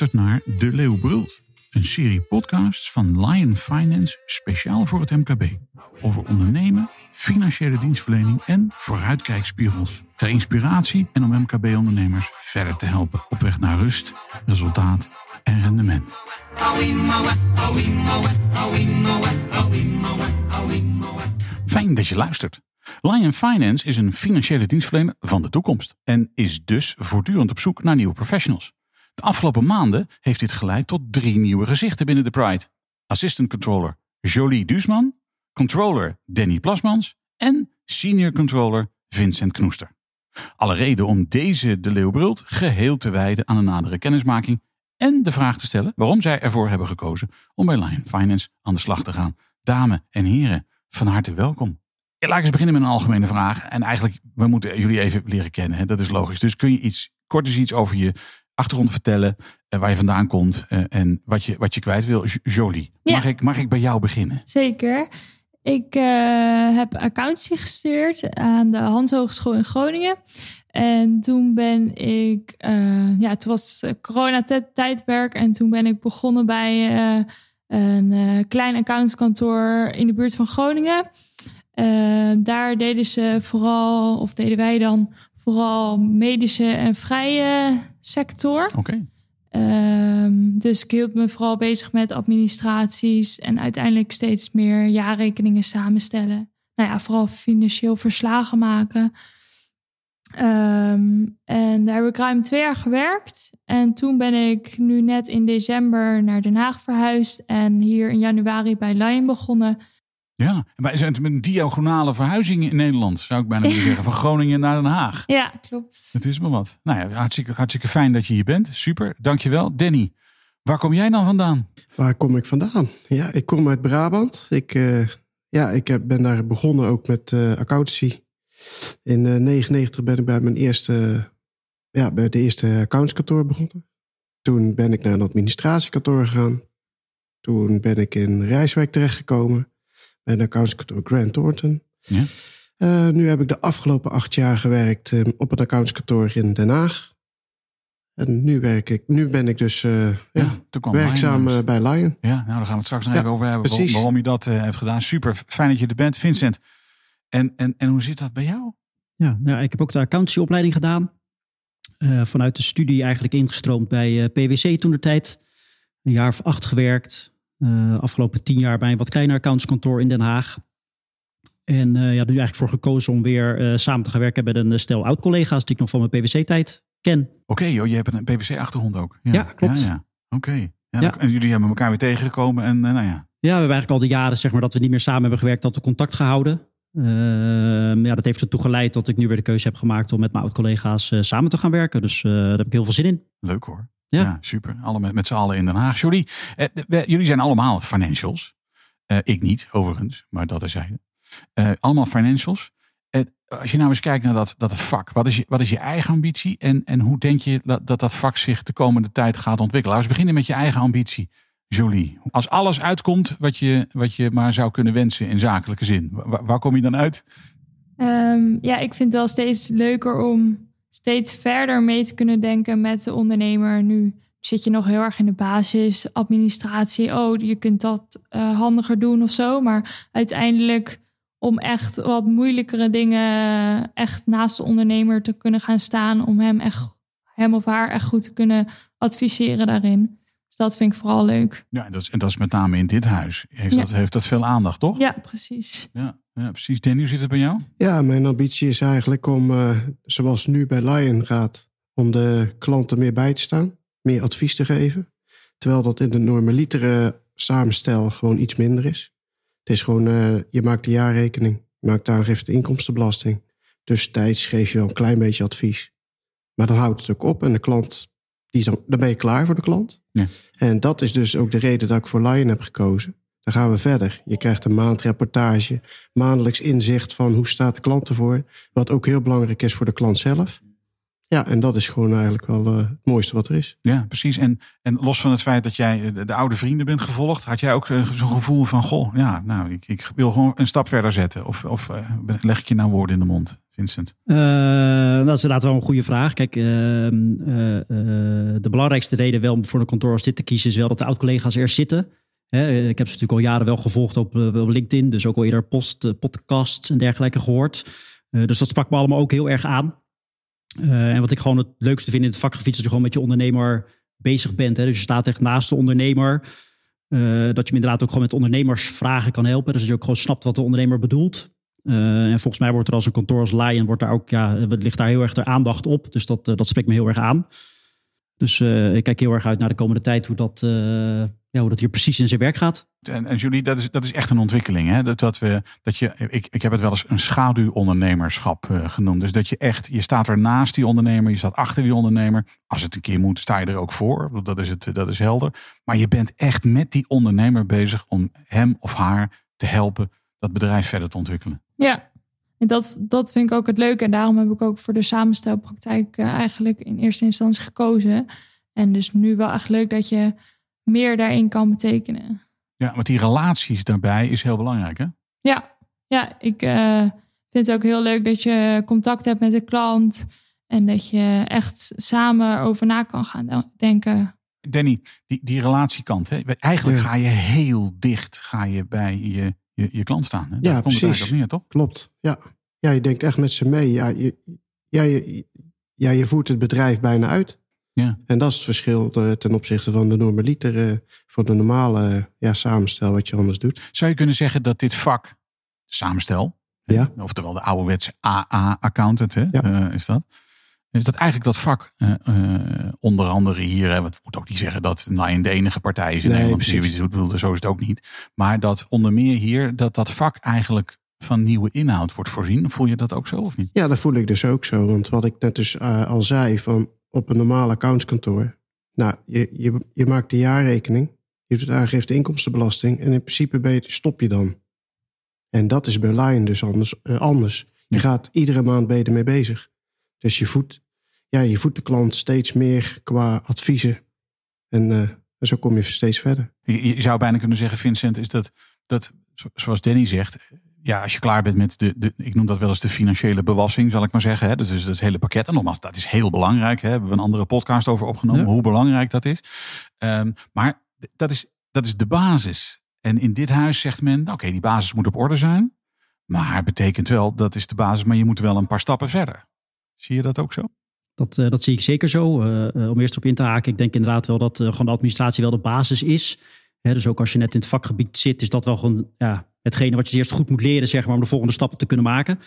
luistert naar De Leeuw Brult, een serie podcasts van Lion Finance speciaal voor het MKB. Over ondernemen, financiële dienstverlening en vooruitkijkspiegels. Ter inspiratie en om MKB-ondernemers verder te helpen op weg naar rust, resultaat en rendement. Fijn dat je luistert. Lion Finance is een financiële dienstverlener van de toekomst en is dus voortdurend op zoek naar nieuwe professionals. De afgelopen maanden heeft dit geleid tot drie nieuwe gezichten binnen de Pride. Assistant Controller Jolie Duusman, Controller Danny Plasmans en Senior Controller Vincent Knoester. Alle reden om deze De Leeuw Brult geheel te wijden aan een nadere kennismaking en de vraag te stellen waarom zij ervoor hebben gekozen om bij Lion Finance aan de slag te gaan. Dames en heren, van harte welkom. Ja, laat ik eens beginnen met een algemene vraag. En eigenlijk, we moeten jullie even leren kennen. Hè? Dat is logisch. Dus kun je iets, kort eens iets over je achtergrond vertellen. eh, waar je vandaan komt eh, en wat je, wat je kwijt wil. Jo- Jolie, Ja. mag, ik, mag ik bij jou beginnen? Zeker. Ik eh, heb accountancy gestudeerd aan de Hans Hogeschool in Groningen. En toen ben ik, ja, toen was het coronatijdperk en toen ben ik begonnen bij een klein accountskantoor in de buurt van Groningen. Daar deden ze vooral, of deden wij dan vooral medische en vrije sector. Oké. Ehm, dus ik hield me vooral bezig met administraties en uiteindelijk steeds meer jaarrekeningen samenstellen. Nou ja, vooral financieel verslagen maken. Ehm, en daar heb ik ruim twee jaar gewerkt. En toen ben ik nu net in december naar Den Haag verhuisd. En hier in januari bij Lion begonnen. Ja, maar is het een diagonale verhuizing in Nederland, zou ik bijna willen zeggen. Van Groningen naar Den Haag. Ja, klopt. Het is maar wat. Nou ja, hartstikke, hartstikke fijn dat je hier bent. Super, dankjewel. Danny, waar kom jij dan vandaan? Waar kom ik vandaan? Ja, ik kom uit Brabant. Ik, eh, ja, ik heb, ben daar begonnen ook met eh accountancy. In 1999 ben ik bij mijn eerste, ja, bij de eerste accountskantoor begonnen. Toen ben ik naar een administratiekantoor gegaan. Toen ben ik in Rijswijk terechtgekomen. Bij een accountskantoor Grant Thornton. Ja. Eh, nu heb ik de afgelopen acht jaar gewerkt eh, op een accountskantoor in Den Haag. En nu, werk ik, nu ben ik dus eh, ja, werkzaam Lion eh, bij Lion. Ja, nou, daar gaan we het straks nog Ja, even over hebben. precies. Waarom je dat eh, hebt gedaan. Super, fijn dat je er bent. Vincent, en, en, en hoe zit dat bij jou? Ja, nou, ik heb ook de accountancyopleiding gedaan. Eh, vanuit de studie eigenlijk ingestroomd bij eh, PwC toen de tijd. Een jaar of acht gewerkt. Eh, afgelopen tien jaar bij een wat kleiner accountskantoor in Den Haag. En eh, ja, nu eigenlijk voor gekozen om weer eh, samen te gaan werken met een stel oud-collega's die ik nog van mijn PwC-tijd ken. Oké, joh, je hebt een PwC-achtergrond ook. Ja, klopt. Ja, ja. Oké. Ja, Ja. En jullie hebben elkaar weer tegengekomen en nou ja. Ja, we hebben eigenlijk al de jaren zeg maar, dat we niet meer samen hebben gewerkt, dat we contact gehouden. Ehm, ja, dat heeft ertoe geleid dat ik nu weer de keuze heb gemaakt om met mijn oud-collega's samen te gaan werken. Dus daar heb ik heel veel zin in. Leuk hoor. Ja. super. Alle met, met z'n allen in Den Haag. Jolie, eh, we- jullie zijn allemaal financials. Eh, ik niet, overigens, maar dat is zijde. Eh, allemaal financials. Eh, als je nou eens kijkt naar dat, dat vak, wat is, je, wat is je eigen ambitie en, en hoe denk je dat, dat dat vak zich de komende tijd gaat ontwikkelen? Laten we beginnen met je eigen ambitie, Jolie. Als alles uitkomt wat je, wat je maar zou kunnen wensen in zakelijke zin, waar, waar kom je dan uit? Ehm, ja, ik vind het wel steeds leuker om steeds verder mee te kunnen denken met de ondernemer. Nu zit je nog heel erg in de basis, administratie. Oh, je kunt dat eh, handiger doen of zo. Maar uiteindelijk om echt wat moeilijkere dingen echt naast de ondernemer te kunnen gaan staan. Om hem, echt, hem of haar echt goed te kunnen adviseren daarin. Dat vind ik vooral leuk. Ja, en dat is, en dat is met name in dit huis. Heeft, Ja. dat, heeft dat veel aandacht, toch? Ja, precies. Ja, ja precies. Danny, hoe zit het bij jou? Ja, mijn ambitie is eigenlijk om, eh, zoals het nu bij Lion gaat, om de klanten meer bij te staan, meer advies te geven. Terwijl dat in de normalietere samenstel gewoon iets minder is. Het is gewoon, eh, je maakt de jaarrekening, je maakt de aangifte inkomstenbelasting. Tussentijds geef je wel een klein beetje advies. Maar dan houdt het ook op en de klant, die is dan, ben je klaar voor de klant. Ja. En dat is dus ook de reden dat ik voor Lion heb gekozen. Dan gaan we verder. Je krijgt een maandreportage, maandelijks inzicht van hoe staat de klant ervoor. Wat ook heel belangrijk is voor de klant zelf. Ja, en dat is gewoon eigenlijk wel eh, het mooiste wat er is. Ja, precies. En, en los van het feit dat jij eh, de, de oude vrienden bent gevolgd, had jij ook eh, zo'n gevoel van: Goh, ja, nou, ik, ik wil gewoon een stap verder zetten. Of, of leg ik je nou woorden in de mond, Eh, dat is inderdaad wel een goede vraag. Kijk, ehm, eh, eh, de belangrijkste reden wel voor een kantoor als dit te kiezen is wel dat de oud-collega's eerst zitten. Ik heb ze natuurlijk al jaren wel gevolgd op, op LinkedIn, dus ook al eerder post, podcasts en dergelijke gehoord. Eh, dus dat sprak me allemaal ook heel erg aan. En wat ik gewoon het leukste vind in het vakgebied is dat je gewoon met je ondernemer bezig bent. Hè? Dus je staat echt naast de ondernemer. Dat je inderdaad ook gewoon met ondernemersvragen kan helpen. Dus dat je ook gewoon snapt wat de ondernemer bedoelt. Eh, en volgens mij wordt er als een kantoor als Lion, wordt daar ook, ja, ligt daar heel erg de aandacht op. Dus dat, eh, dat spreekt me heel erg aan. Dus eh, ik kijk heel erg uit naar de komende tijd hoe dat, eh, ja, hoe dat hier precies in zijn werk gaat. En, en Julie, dat is, dat is echt een ontwikkeling. Hè? Dat, dat we, dat je, ik, ik heb het wel eens een schaduwondernemerschap eh, genoemd. Dus dat je echt, je staat er naast die ondernemer, je staat achter die ondernemer. Als het een keer moet, sta je er ook voor. Dat is, het, dat is helder. Maar je bent echt met die ondernemer bezig om hem of haar te helpen dat bedrijf verder te ontwikkelen. Ja, en dat, dat vind ik ook het leuke. En daarom heb ik ook voor de samenstelpraktijk eh, eigenlijk in eerste instantie gekozen. En dus nu wel echt leuk dat je meer daarin kan betekenen. Ja, want die relaties daarbij is heel belangrijk, hè? Ja, ja ik eh, vind het ook heel leuk dat je contact hebt met de klant. En dat je echt samen over na kan gaan de- denken. Danny, die, die relatiekant. Hè? Eigenlijk ga je heel dicht ga je bij je, je, je klant staan. Hè? Daar Ja, komt het precies. op neer, toch? Klopt, ja. Ja, je denkt echt met ze mee. Ja, je, ja, je, ja, je voert het bedrijf bijna uit. Ja. En dat is het verschil eh, ten opzichte van de normaliter, eh, voor de normale eh, ja, samenstel wat je anders doet. Zou je kunnen zeggen dat dit vak, samenstel, Ja. oftewel de ouderwetse AA-accountant, hè, Ja. is dat? Is dat eigenlijk dat vak, eh, eh, onder andere hier, hè, want ik moet ook niet zeggen dat Lion de enige partij is in Nee, Nederland die precies. bedoel, zo is het ook niet. Maar dat onder meer hier, dat dat vak eigenlijk van nieuwe inhoud wordt voorzien. Voel je dat ook zo of niet? Ja, dat voel ik dus ook zo. Want wat ik net dus eh, al zei, van op een normaal accountskantoor. Nou, je, je, je maakt de jaarrekening, je doet aangifte inkomstenbelasting en in principe ben je, stop je dan. En dat is bij Lion dus anders. anders. Je Ja. gaat iedere maand ben je ermee bezig. Dus je voedt, ja, je voedt de klant steeds meer qua adviezen. En, eh, en zo kom je steeds verder. Je, je zou bijna kunnen zeggen, Vincent, is dat, dat zo- zoals Danny zegt, ja, als je klaar bent met de, de ik noem dat wel eens de financiële bewassing, zal ik maar zeggen. Hè? Dus, dus dat hele pakket. En nogmaals, dat is heel belangrijk. Hè? Hebben we een andere podcast over opgenomen, Ja. hoe belangrijk dat is. Ehm, maar dat is, dat is de basis. En in dit huis zegt men, nou, oké, die basis moet op orde zijn. Maar betekent wel, dat is de basis, maar je moet wel een paar stappen verder. Zie je dat ook zo? Dat, eh, dat zie ik zeker zo. Eh, eh, om eerst op in te haken, ik denk inderdaad wel dat gewoon de administratie wel de basis is. Dus ook als je net in het vakgebied zit, is dat wel gewoon ja, hetgene wat je eerst goed moet leren, zeg maar, om de volgende stappen te kunnen maken.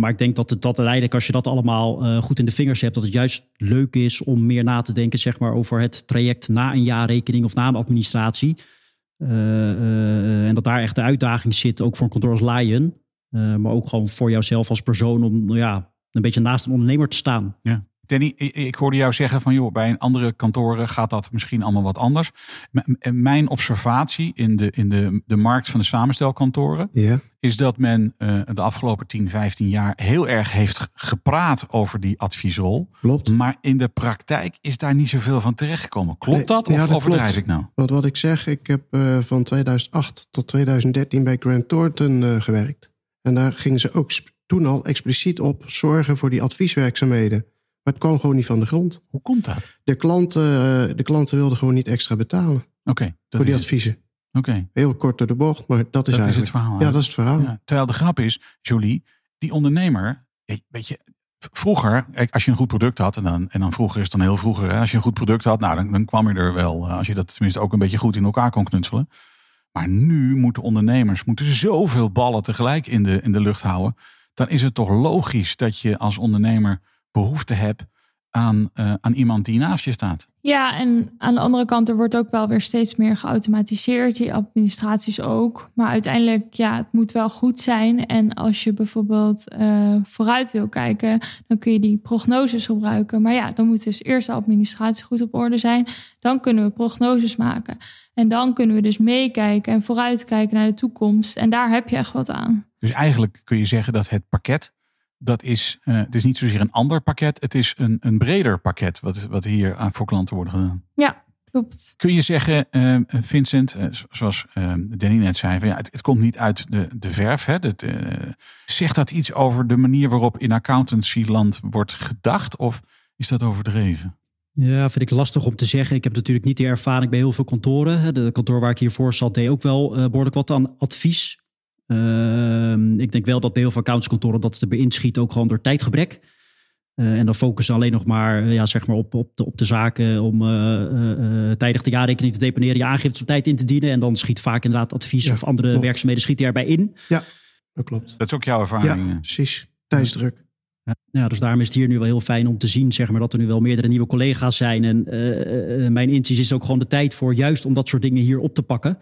Maar ik denk dat het dat uiteindelijk, als je dat allemaal goed in de vingers hebt, dat het juist leuk is om meer na te denken, zeg maar, over het traject na een jaarrekening of na een administratie. En dat daar echt de uitdaging zit, ook voor een kantoor als Lion. Maar ook gewoon voor jouzelf als persoon om nou ja, een beetje naast een ondernemer te staan. Danny, ik, ik hoorde jou zeggen van joh, bij een andere kantoren gaat dat misschien allemaal wat anders. M- m- mijn observatie in de, in de, de markt van de samenstelkantoren Ja, is dat men eh, de afgelopen 10, 15 jaar heel erg heeft gepraat over die adviesrol. klopt. Maar in de praktijk is daar niet zoveel van terechtgekomen. Klopt Nee, dat ja, of dat overdrijf klopt. ik nou? Want wat ik zeg, ik heb eh, van 2008 tot 2013 bij Grant Thornton eh, gewerkt. En daar gingen ze ook sp- toen al expliciet op zorgen voor die advieswerkzaamheden. Maar het kwam gewoon niet van de grond. Hoe komt dat? Oké, De klanten, eh, de klanten wilden gewoon niet extra betalen dat voor die het. adviezen. Oké, Heel kort door de bocht, maar dat is dat is het eigenlijk... verhaal. ja, dat is het verhaal. Ja, terwijl de grap is, Jolie, die ondernemer, eh, weet je, vroeger, als je een goed product had, en dan, en dan vroeger is het dan heel vroeger, hè, als je een goed product had, nou, dan, dan kwam je er wel, eh, als je dat tenminste ook een beetje goed in elkaar kon knutselen. Maar nu moeten ondernemers moeten zoveel ballen tegelijk in de, in de lucht houden. Dan is het toch logisch dat je als ondernemer behoefte hebt aan, eh, aan iemand die naast je staat. Ja, en aan de andere kant, er wordt ook wel weer steeds meer geautomatiseerd. Die administraties ook. Maar uiteindelijk, ja, het moet wel goed zijn. En als je bijvoorbeeld eh, vooruit wil kijken, dan kun je die prognoses gebruiken. Maar ja, dan moet dus eerst de administratie goed op orde zijn. Dan kunnen we prognoses maken. En dan kunnen we dus meekijken en vooruitkijken naar de toekomst. En daar heb je echt wat aan. Dus eigenlijk kun je zeggen dat het pakket dat is, uh, het is niet zozeer een ander pakket, het is een, een breder pakket wat, wat hier aan voor klanten wordt gedaan. Ja, klopt. Kun je zeggen, uh, Vincent, uh, zoals Danny net zei, van, ja, het, het, komt niet uit de, de verf. Hè? Dat, zegt dat iets over de manier waarop in accountancyland wordt gedacht of is dat overdreven? Ja, vind ik lastig om te zeggen. Ik heb natuurlijk niet de ervaring bij heel veel kantoren. De kantoor waar ik hiervoor zat deed ook wel behoorlijk wat aan advies. Ehm, ik denk wel dat bij heel veel accountskantoren dat erbij inschiet ook gewoon door tijdgebrek. Uh, en dan focussen alleen nog maar, eh, ja, zeg maar op, op, de, op de zaken om uh, tijdig de jaarrekening te deponeren, je aangifte op tijd in te dienen. En dan schiet vaak inderdaad advies of andere werkzaamheden schieten erbij in. Ja, dat klopt. Dat is ook jouw ervaring. Ja, precies. Tijdsdruk. Ja. dus daarom is het hier nu wel heel fijn om te zien zeg maar, dat er nu wel meerdere nieuwe collega's zijn. En mijn inzicht is ook gewoon de tijd voor juist om dat soort dingen hier op te pakken.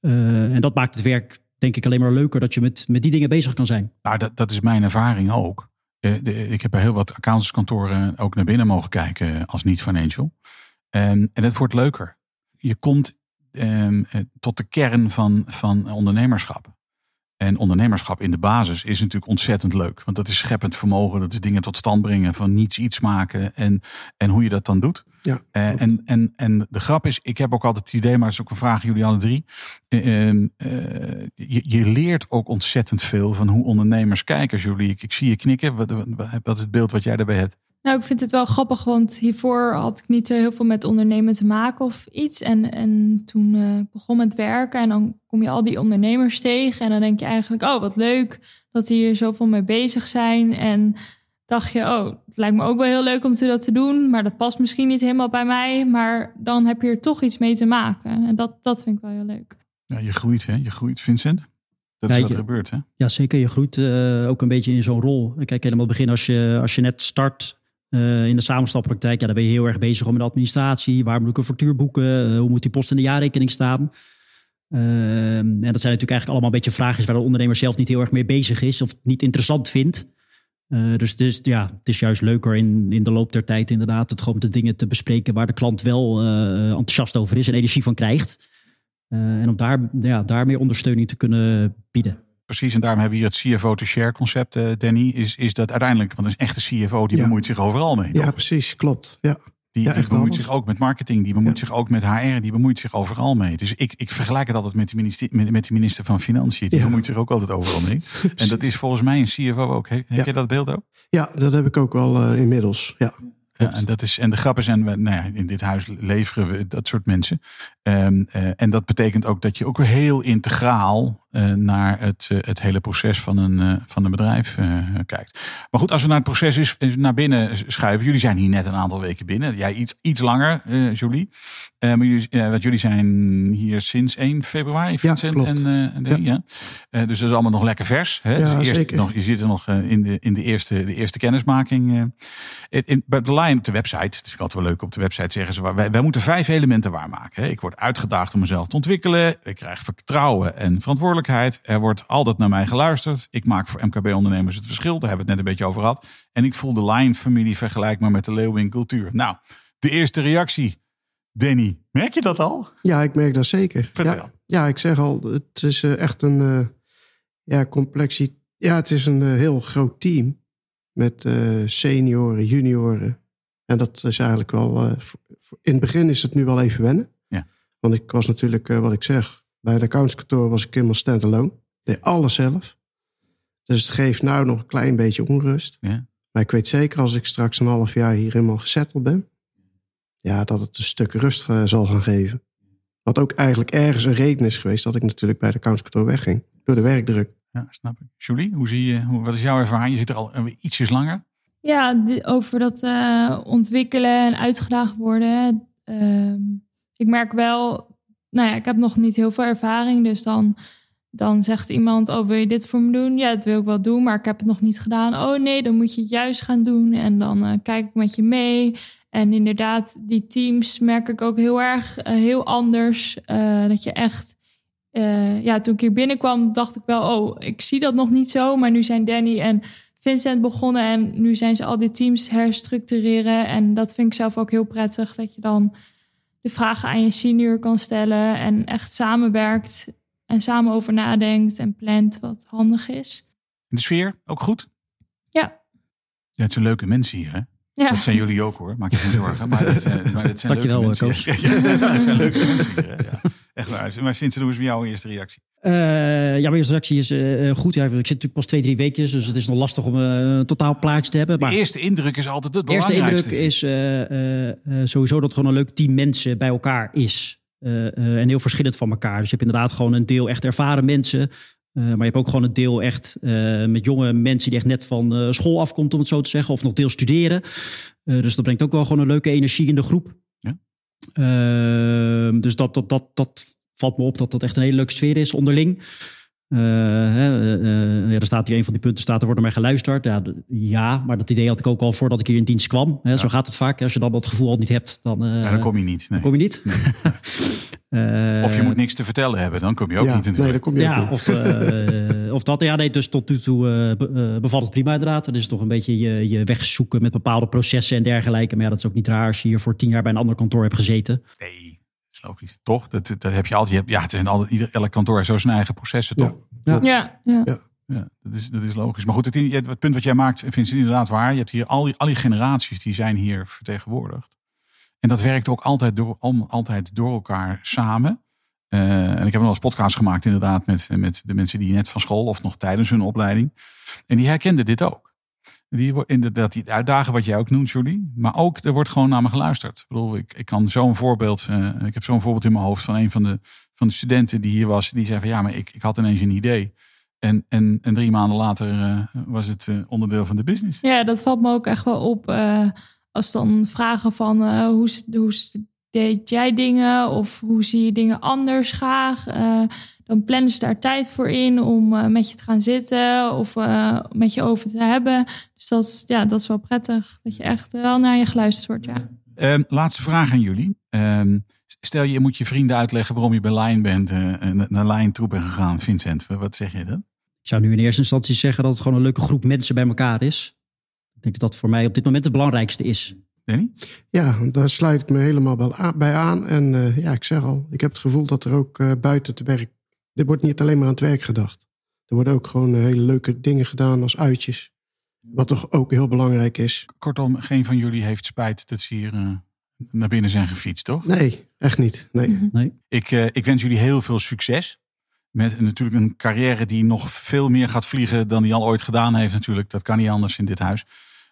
en dat maakt het werk denk ik alleen maar leuker dat je met, met die dingen bezig kan zijn. Nou, dat, dat is mijn ervaring ook. Uh, ik heb bij heel wat accountantskantoren ook naar binnen mogen kijken als niet-financial. En, en het wordt leuker. Je komt um, tot de kern van, van ondernemerschap. En ondernemerschap in de basis is natuurlijk ontzettend leuk. Want dat is scheppend vermogen, dat is dingen tot stand brengen, van niets iets maken en, en hoe je dat dan doet. Ja, uh, en, en, en de grap is, ik heb ook altijd het idee, maar dat is ook een vraag jullie alle drie. Uh, uh, je, je, leert ook ontzettend veel van hoe ondernemers kijken. Julie, ik, ik zie je knikken. Wat, wat, wat is het beeld wat jij daarbij hebt? Nou, ik vind het wel grappig, want hiervoor had ik niet zo heel veel met ondernemen te maken of iets. En, en toen uh, begon met werken en dan kom je al die ondernemers tegen. En dan denk je eigenlijk, oh wat leuk dat die hier zoveel mee bezig zijn. En dacht je, oh, het lijkt me ook wel heel leuk om te dat te doen. Maar dat past misschien niet helemaal bij mij. Maar dan heb je er toch iets mee te maken. En dat, dat vind ik wel heel leuk. Ja, je groeit, hè? Je groeit, Vincent. Dat is wat er gebeurt, hè? Ja, zeker. Je groeit uh, ook een beetje in zo'n rol. Kijk, helemaal het begin als je, als je net start uh, in de samenstappraktijk, ja, dan ben je heel erg bezig om met de administratie. Waar moet ik een factuur boeken? Uh, hoe moet die post in de jaarrekening staan? Uh, en dat zijn natuurlijk eigenlijk allemaal een beetje vragen waar de ondernemer zelf niet heel erg mee bezig is of niet interessant vindt. dus, dus ja, het is juist leuker in, in de loop der tijd inderdaad het gewoon de dingen te bespreken waar de klant wel enthousiast over is en energie van krijgt. en om daar, ja, daar meer ondersteuning te kunnen bieden precies. En daarom hebben we hier het CFO-to-share concept, uh, Danny. Is, is dat uiteindelijk, want een echte CFO die bemoeit zich overal mee. Ja, precies. Klopt. Ja. Die, ja, die bemoeit zich ook met marketing, die bemoeit zich ook met HR, die bemoeit zich overal mee. Dus ik, ik vergelijk het altijd met de minister, met, met de minister van Financiën. Die bemoeit zich ook altijd overal mee. en dat is volgens mij een CFO ook. Heb, heb je dat beeld ook? Ja, dat heb ik ook wel uh, inmiddels. Ja. Ja, en, dat is, en de grap is, en we, nou ja, in dit huis leveren we dat soort mensen. Um, uh, en dat betekent ook dat je ook weer heel integraal uh, naar het, uh, het hele proces van een, van een bedrijf kijkt. Maar goed, als we naar het proces is, naar binnen schuiven. Jullie zijn hier net een aantal weken binnen. Jij iets, iets langer, Julie. Maar jullie, want jullie zijn hier sinds 1 februari, Vincent ja, en, en de, ja. ja. dus dat is allemaal nog lekker vers. Hè? Ja, dus eerst zeker. Nog, je zit er nog in, de, in de, eerste, de eerste kennismaking. in, in, bij de line op de website, het is altijd wel leuk op de website zeggen ze, wij, wij moeten vijf elementen waarmaken. Hè? Ik word uitgedaagd om mezelf te ontwikkelen. Ik krijg vertrouwen en verantwoordelijkheid. Er wordt altijd naar mij geluisterd. Ik maak voor MKB-ondernemers het verschil. Daar hebben we het net een beetje over gehad. En ik voel de Lion-familie vergelijkbaar met de Leeuwin-cultuur. Nou, de eerste reactie. Danny, merk je dat al? Ja, ik merk dat zeker. Vertel. Ja, ja ik zeg al, het is echt een uh, ja, complexie. Ja, het is een uh, heel groot team met uh, senioren, junioren. En dat is eigenlijk wel. in het begin is het nu wel even wennen. Want ik was natuurlijk, wat ik zeg, bij een accountskantoor was ik helemaal stand-alone. Deed alles zelf. Dus het geeft nou nog een klein beetje onrust. Ja. Maar ik weet zeker als ik straks een half jaar hier helemaal gezetteld ben. Ja, dat het een stuk rust uh, zal gaan geven. Wat ook eigenlijk ergens een reden is geweest dat ik natuurlijk bij de accountskantoor wegging. Door de werkdruk. Ja, snap ik. Julie, hoe zie je, hoe, wat is jouw ervaring? Je zit er al ietsjes langer. Ja, over dat uh, ontwikkelen en uitgedaagd worden. Uh, ik merk wel, nou ja, ik heb nog niet heel veel ervaring. Dus dan, dan zegt iemand, oh wil je dit voor me doen? Ja, dat wil ik wel doen, maar ik heb het nog niet gedaan. Oh nee, dan moet je het juist gaan doen. En dan uh, kijk ik met je mee. En inderdaad, die teams merk ik ook heel erg uh, heel anders. Uh, dat je echt, ja, toen ik hier binnenkwam, dacht ik wel, oh, ik zie dat nog niet zo. Maar nu zijn Danny en Vincent begonnen en nu zijn ze al die teams herstructureren. En dat vind ik zelf ook heel prettig, dat je dan de vragen aan je senior kan stellen en echt samenwerkt en samen over nadenkt en plant wat handig is. De sfeer ook goed? Ja. Ja, het zijn leuke mensen hier, hè? Ja. Dat zijn jullie ook hoor, maak je geen zorgen. Maar dat zijn, maar dat zijn Dankjewel, leuke Koos. mensen. Ja, ja, dat zijn leuke mensen hier? Ja. Echt waar. Maar Vincent, hoe is bij jouw eerste reactie? Eh, ja, mijn eerste reactie is eh, goed. Ja, ik zit natuurlijk pas twee, drie weekjes, dus het is nog lastig om eh, een totaal plaatje te hebben. De Maar eerste indruk is altijd het de eerste belangrijkste. indruk is eh, eh, eh, sowieso dat het gewoon een leuk team mensen bij elkaar is. Eh, eh, en heel verschillend van elkaar. Dus je hebt inderdaad gewoon een deel echt ervaren mensen. Eh, maar je hebt ook gewoon een deel echt eh, met jonge mensen die echt net van eh, school afkomt, om het zo te zeggen. Of nog deel studeren. Dus dat brengt ook wel gewoon een leuke energie in de groep. Ja. Ehm, dus dat, dat, dat, dat valt me op dat dat echt een hele leuke sfeer is onderling. Hè, ja, er staat hier een van die punten, staat er wordt naar mij geluisterd. Ja, ja, maar dat idee had ik ook al voordat ik hier in dienst kwam. Hè, Zo gaat het vaak. Als je dan dat gevoel al niet hebt, dan, dan kom je niet. Nee. kom je niet. Eh, Of je moet niks te vertellen hebben, dan kom je ook ja, niet in de nee, daar kom je ook ja, niet. of, eh, of dat. Ja, nee, dus tot nu toe eh, eh, bevalt het prima inderdaad. Het is toch een beetje je, je weg zoeken met bepaalde processen en dergelijke. Maar ja, dat is ook niet raar als je hier voor tien jaar bij een ander kantoor hebt gezeten. Nee, dat is logisch. Toch? Dat, dat heb je altijd. Je hebt, ja, het is altijd, ieder, elk kantoor heeft zo zijn eigen processen, toch? Ja. Ja, ja. Ja, dat, is, dat is logisch. Maar goed, het, het punt wat jij maakt, vind ik inderdaad waar. Je hebt hier al die, al die generaties die zijn hier vertegenwoordigd. En dat werkt ook altijd door, om, altijd door elkaar samen. Eh, en ik heb nog eens podcasts gemaakt inderdaad met, met de mensen die net van school of nog tijdens hun opleiding. En die herkenden dit ook. Die, inderdaad, die uitdagen wat jij ook noemt, Julie. Maar ook, er wordt gewoon naar me geluisterd. Ik bedoel, ik, ik kan zo'n voorbeeld, eh, ik heb zo'n voorbeeld in mijn hoofd van een van de, van de studenten die hier was. Die zei van ja, maar ik, ik had ineens een idee. En, en, en drie maanden later eh, was het onderdeel van de business. Ja, dat valt me ook echt wel op. als dan vragen van eh, hoe, hoe deed jij dingen of hoe zie je dingen anders graag. eh, dan plannen ze daar tijd voor in om eh, met je te gaan zitten of eh, met je over te hebben. Dus dat is, ja, dat is wel prettig. Dat je echt wel naar je geluisterd wordt. Ja. Ehm, laatste vraag aan jullie. Ehm, stel je moet je vrienden uitleggen waarom je bij Lion bent, en naar Lion toe bent gegaan. Vincent, wat zeg je dan? Ik zou nu in eerste instantie zeggen dat het gewoon een leuke groep mensen bij elkaar is. Ik denk dat dat voor mij op dit moment het belangrijkste is. Danny? Ja, daar sluit ik me helemaal bij aan. En eh, ja, ik zeg al, ik heb het gevoel dat er ook eh, buiten het werk... Er wordt niet alleen maar aan het werk gedacht. Er worden ook gewoon eh, hele leuke dingen gedaan als uitjes. Wat toch ook heel belangrijk is. Kortom, geen van jullie heeft spijt dat ze hier eh, naar binnen zijn gefietst, toch? Nee, echt niet. Nee. Nee? Ik, eh, ik wens jullie heel veel succes. Met natuurlijk een carrière die nog veel meer gaat vliegen dan die al ooit gedaan heeft natuurlijk. Dat kan niet anders in dit huis.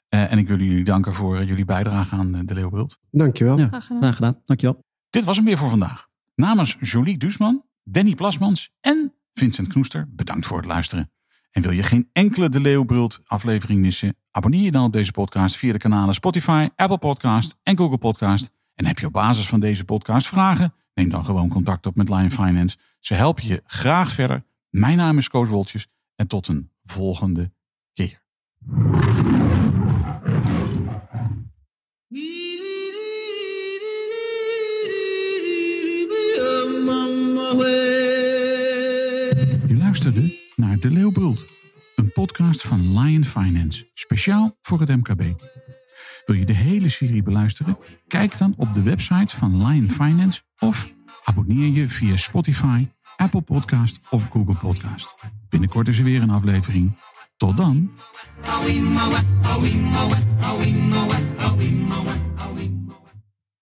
Eh, en ik wil jullie danken voor eh, jullie bijdrage aan eh, de Leeuwbeeld. Dankjewel. Ja. Graag gedaan. Graag gedaan. Dankjewel. Dit was hem weer voor vandaag. Namens Jolie Duusman, Danny Plasmans en Vincent Knoester, bedankt voor het luisteren. En wil je geen enkele De Leeuwbrult aflevering missen? Abonneer je dan op deze podcast via de kanalen Spotify, Apple Podcast en Google Podcast. En heb je op basis van deze podcast vragen? Neem dan gewoon contact op met Lion Finance. Ze helpen je graag verder. Mijn naam is Koos Woltjes en tot een volgende keer. Je luisterde naar De Leeuwbult, een podcast van Lion Finance, speciaal voor het MKB. Wil je de hele serie beluisteren? Kijk dan op de website van Lion Finance of abonneer je via Spotify, Apple Podcast of Google Podcast. Binnenkort is er weer een aflevering. Tot dan!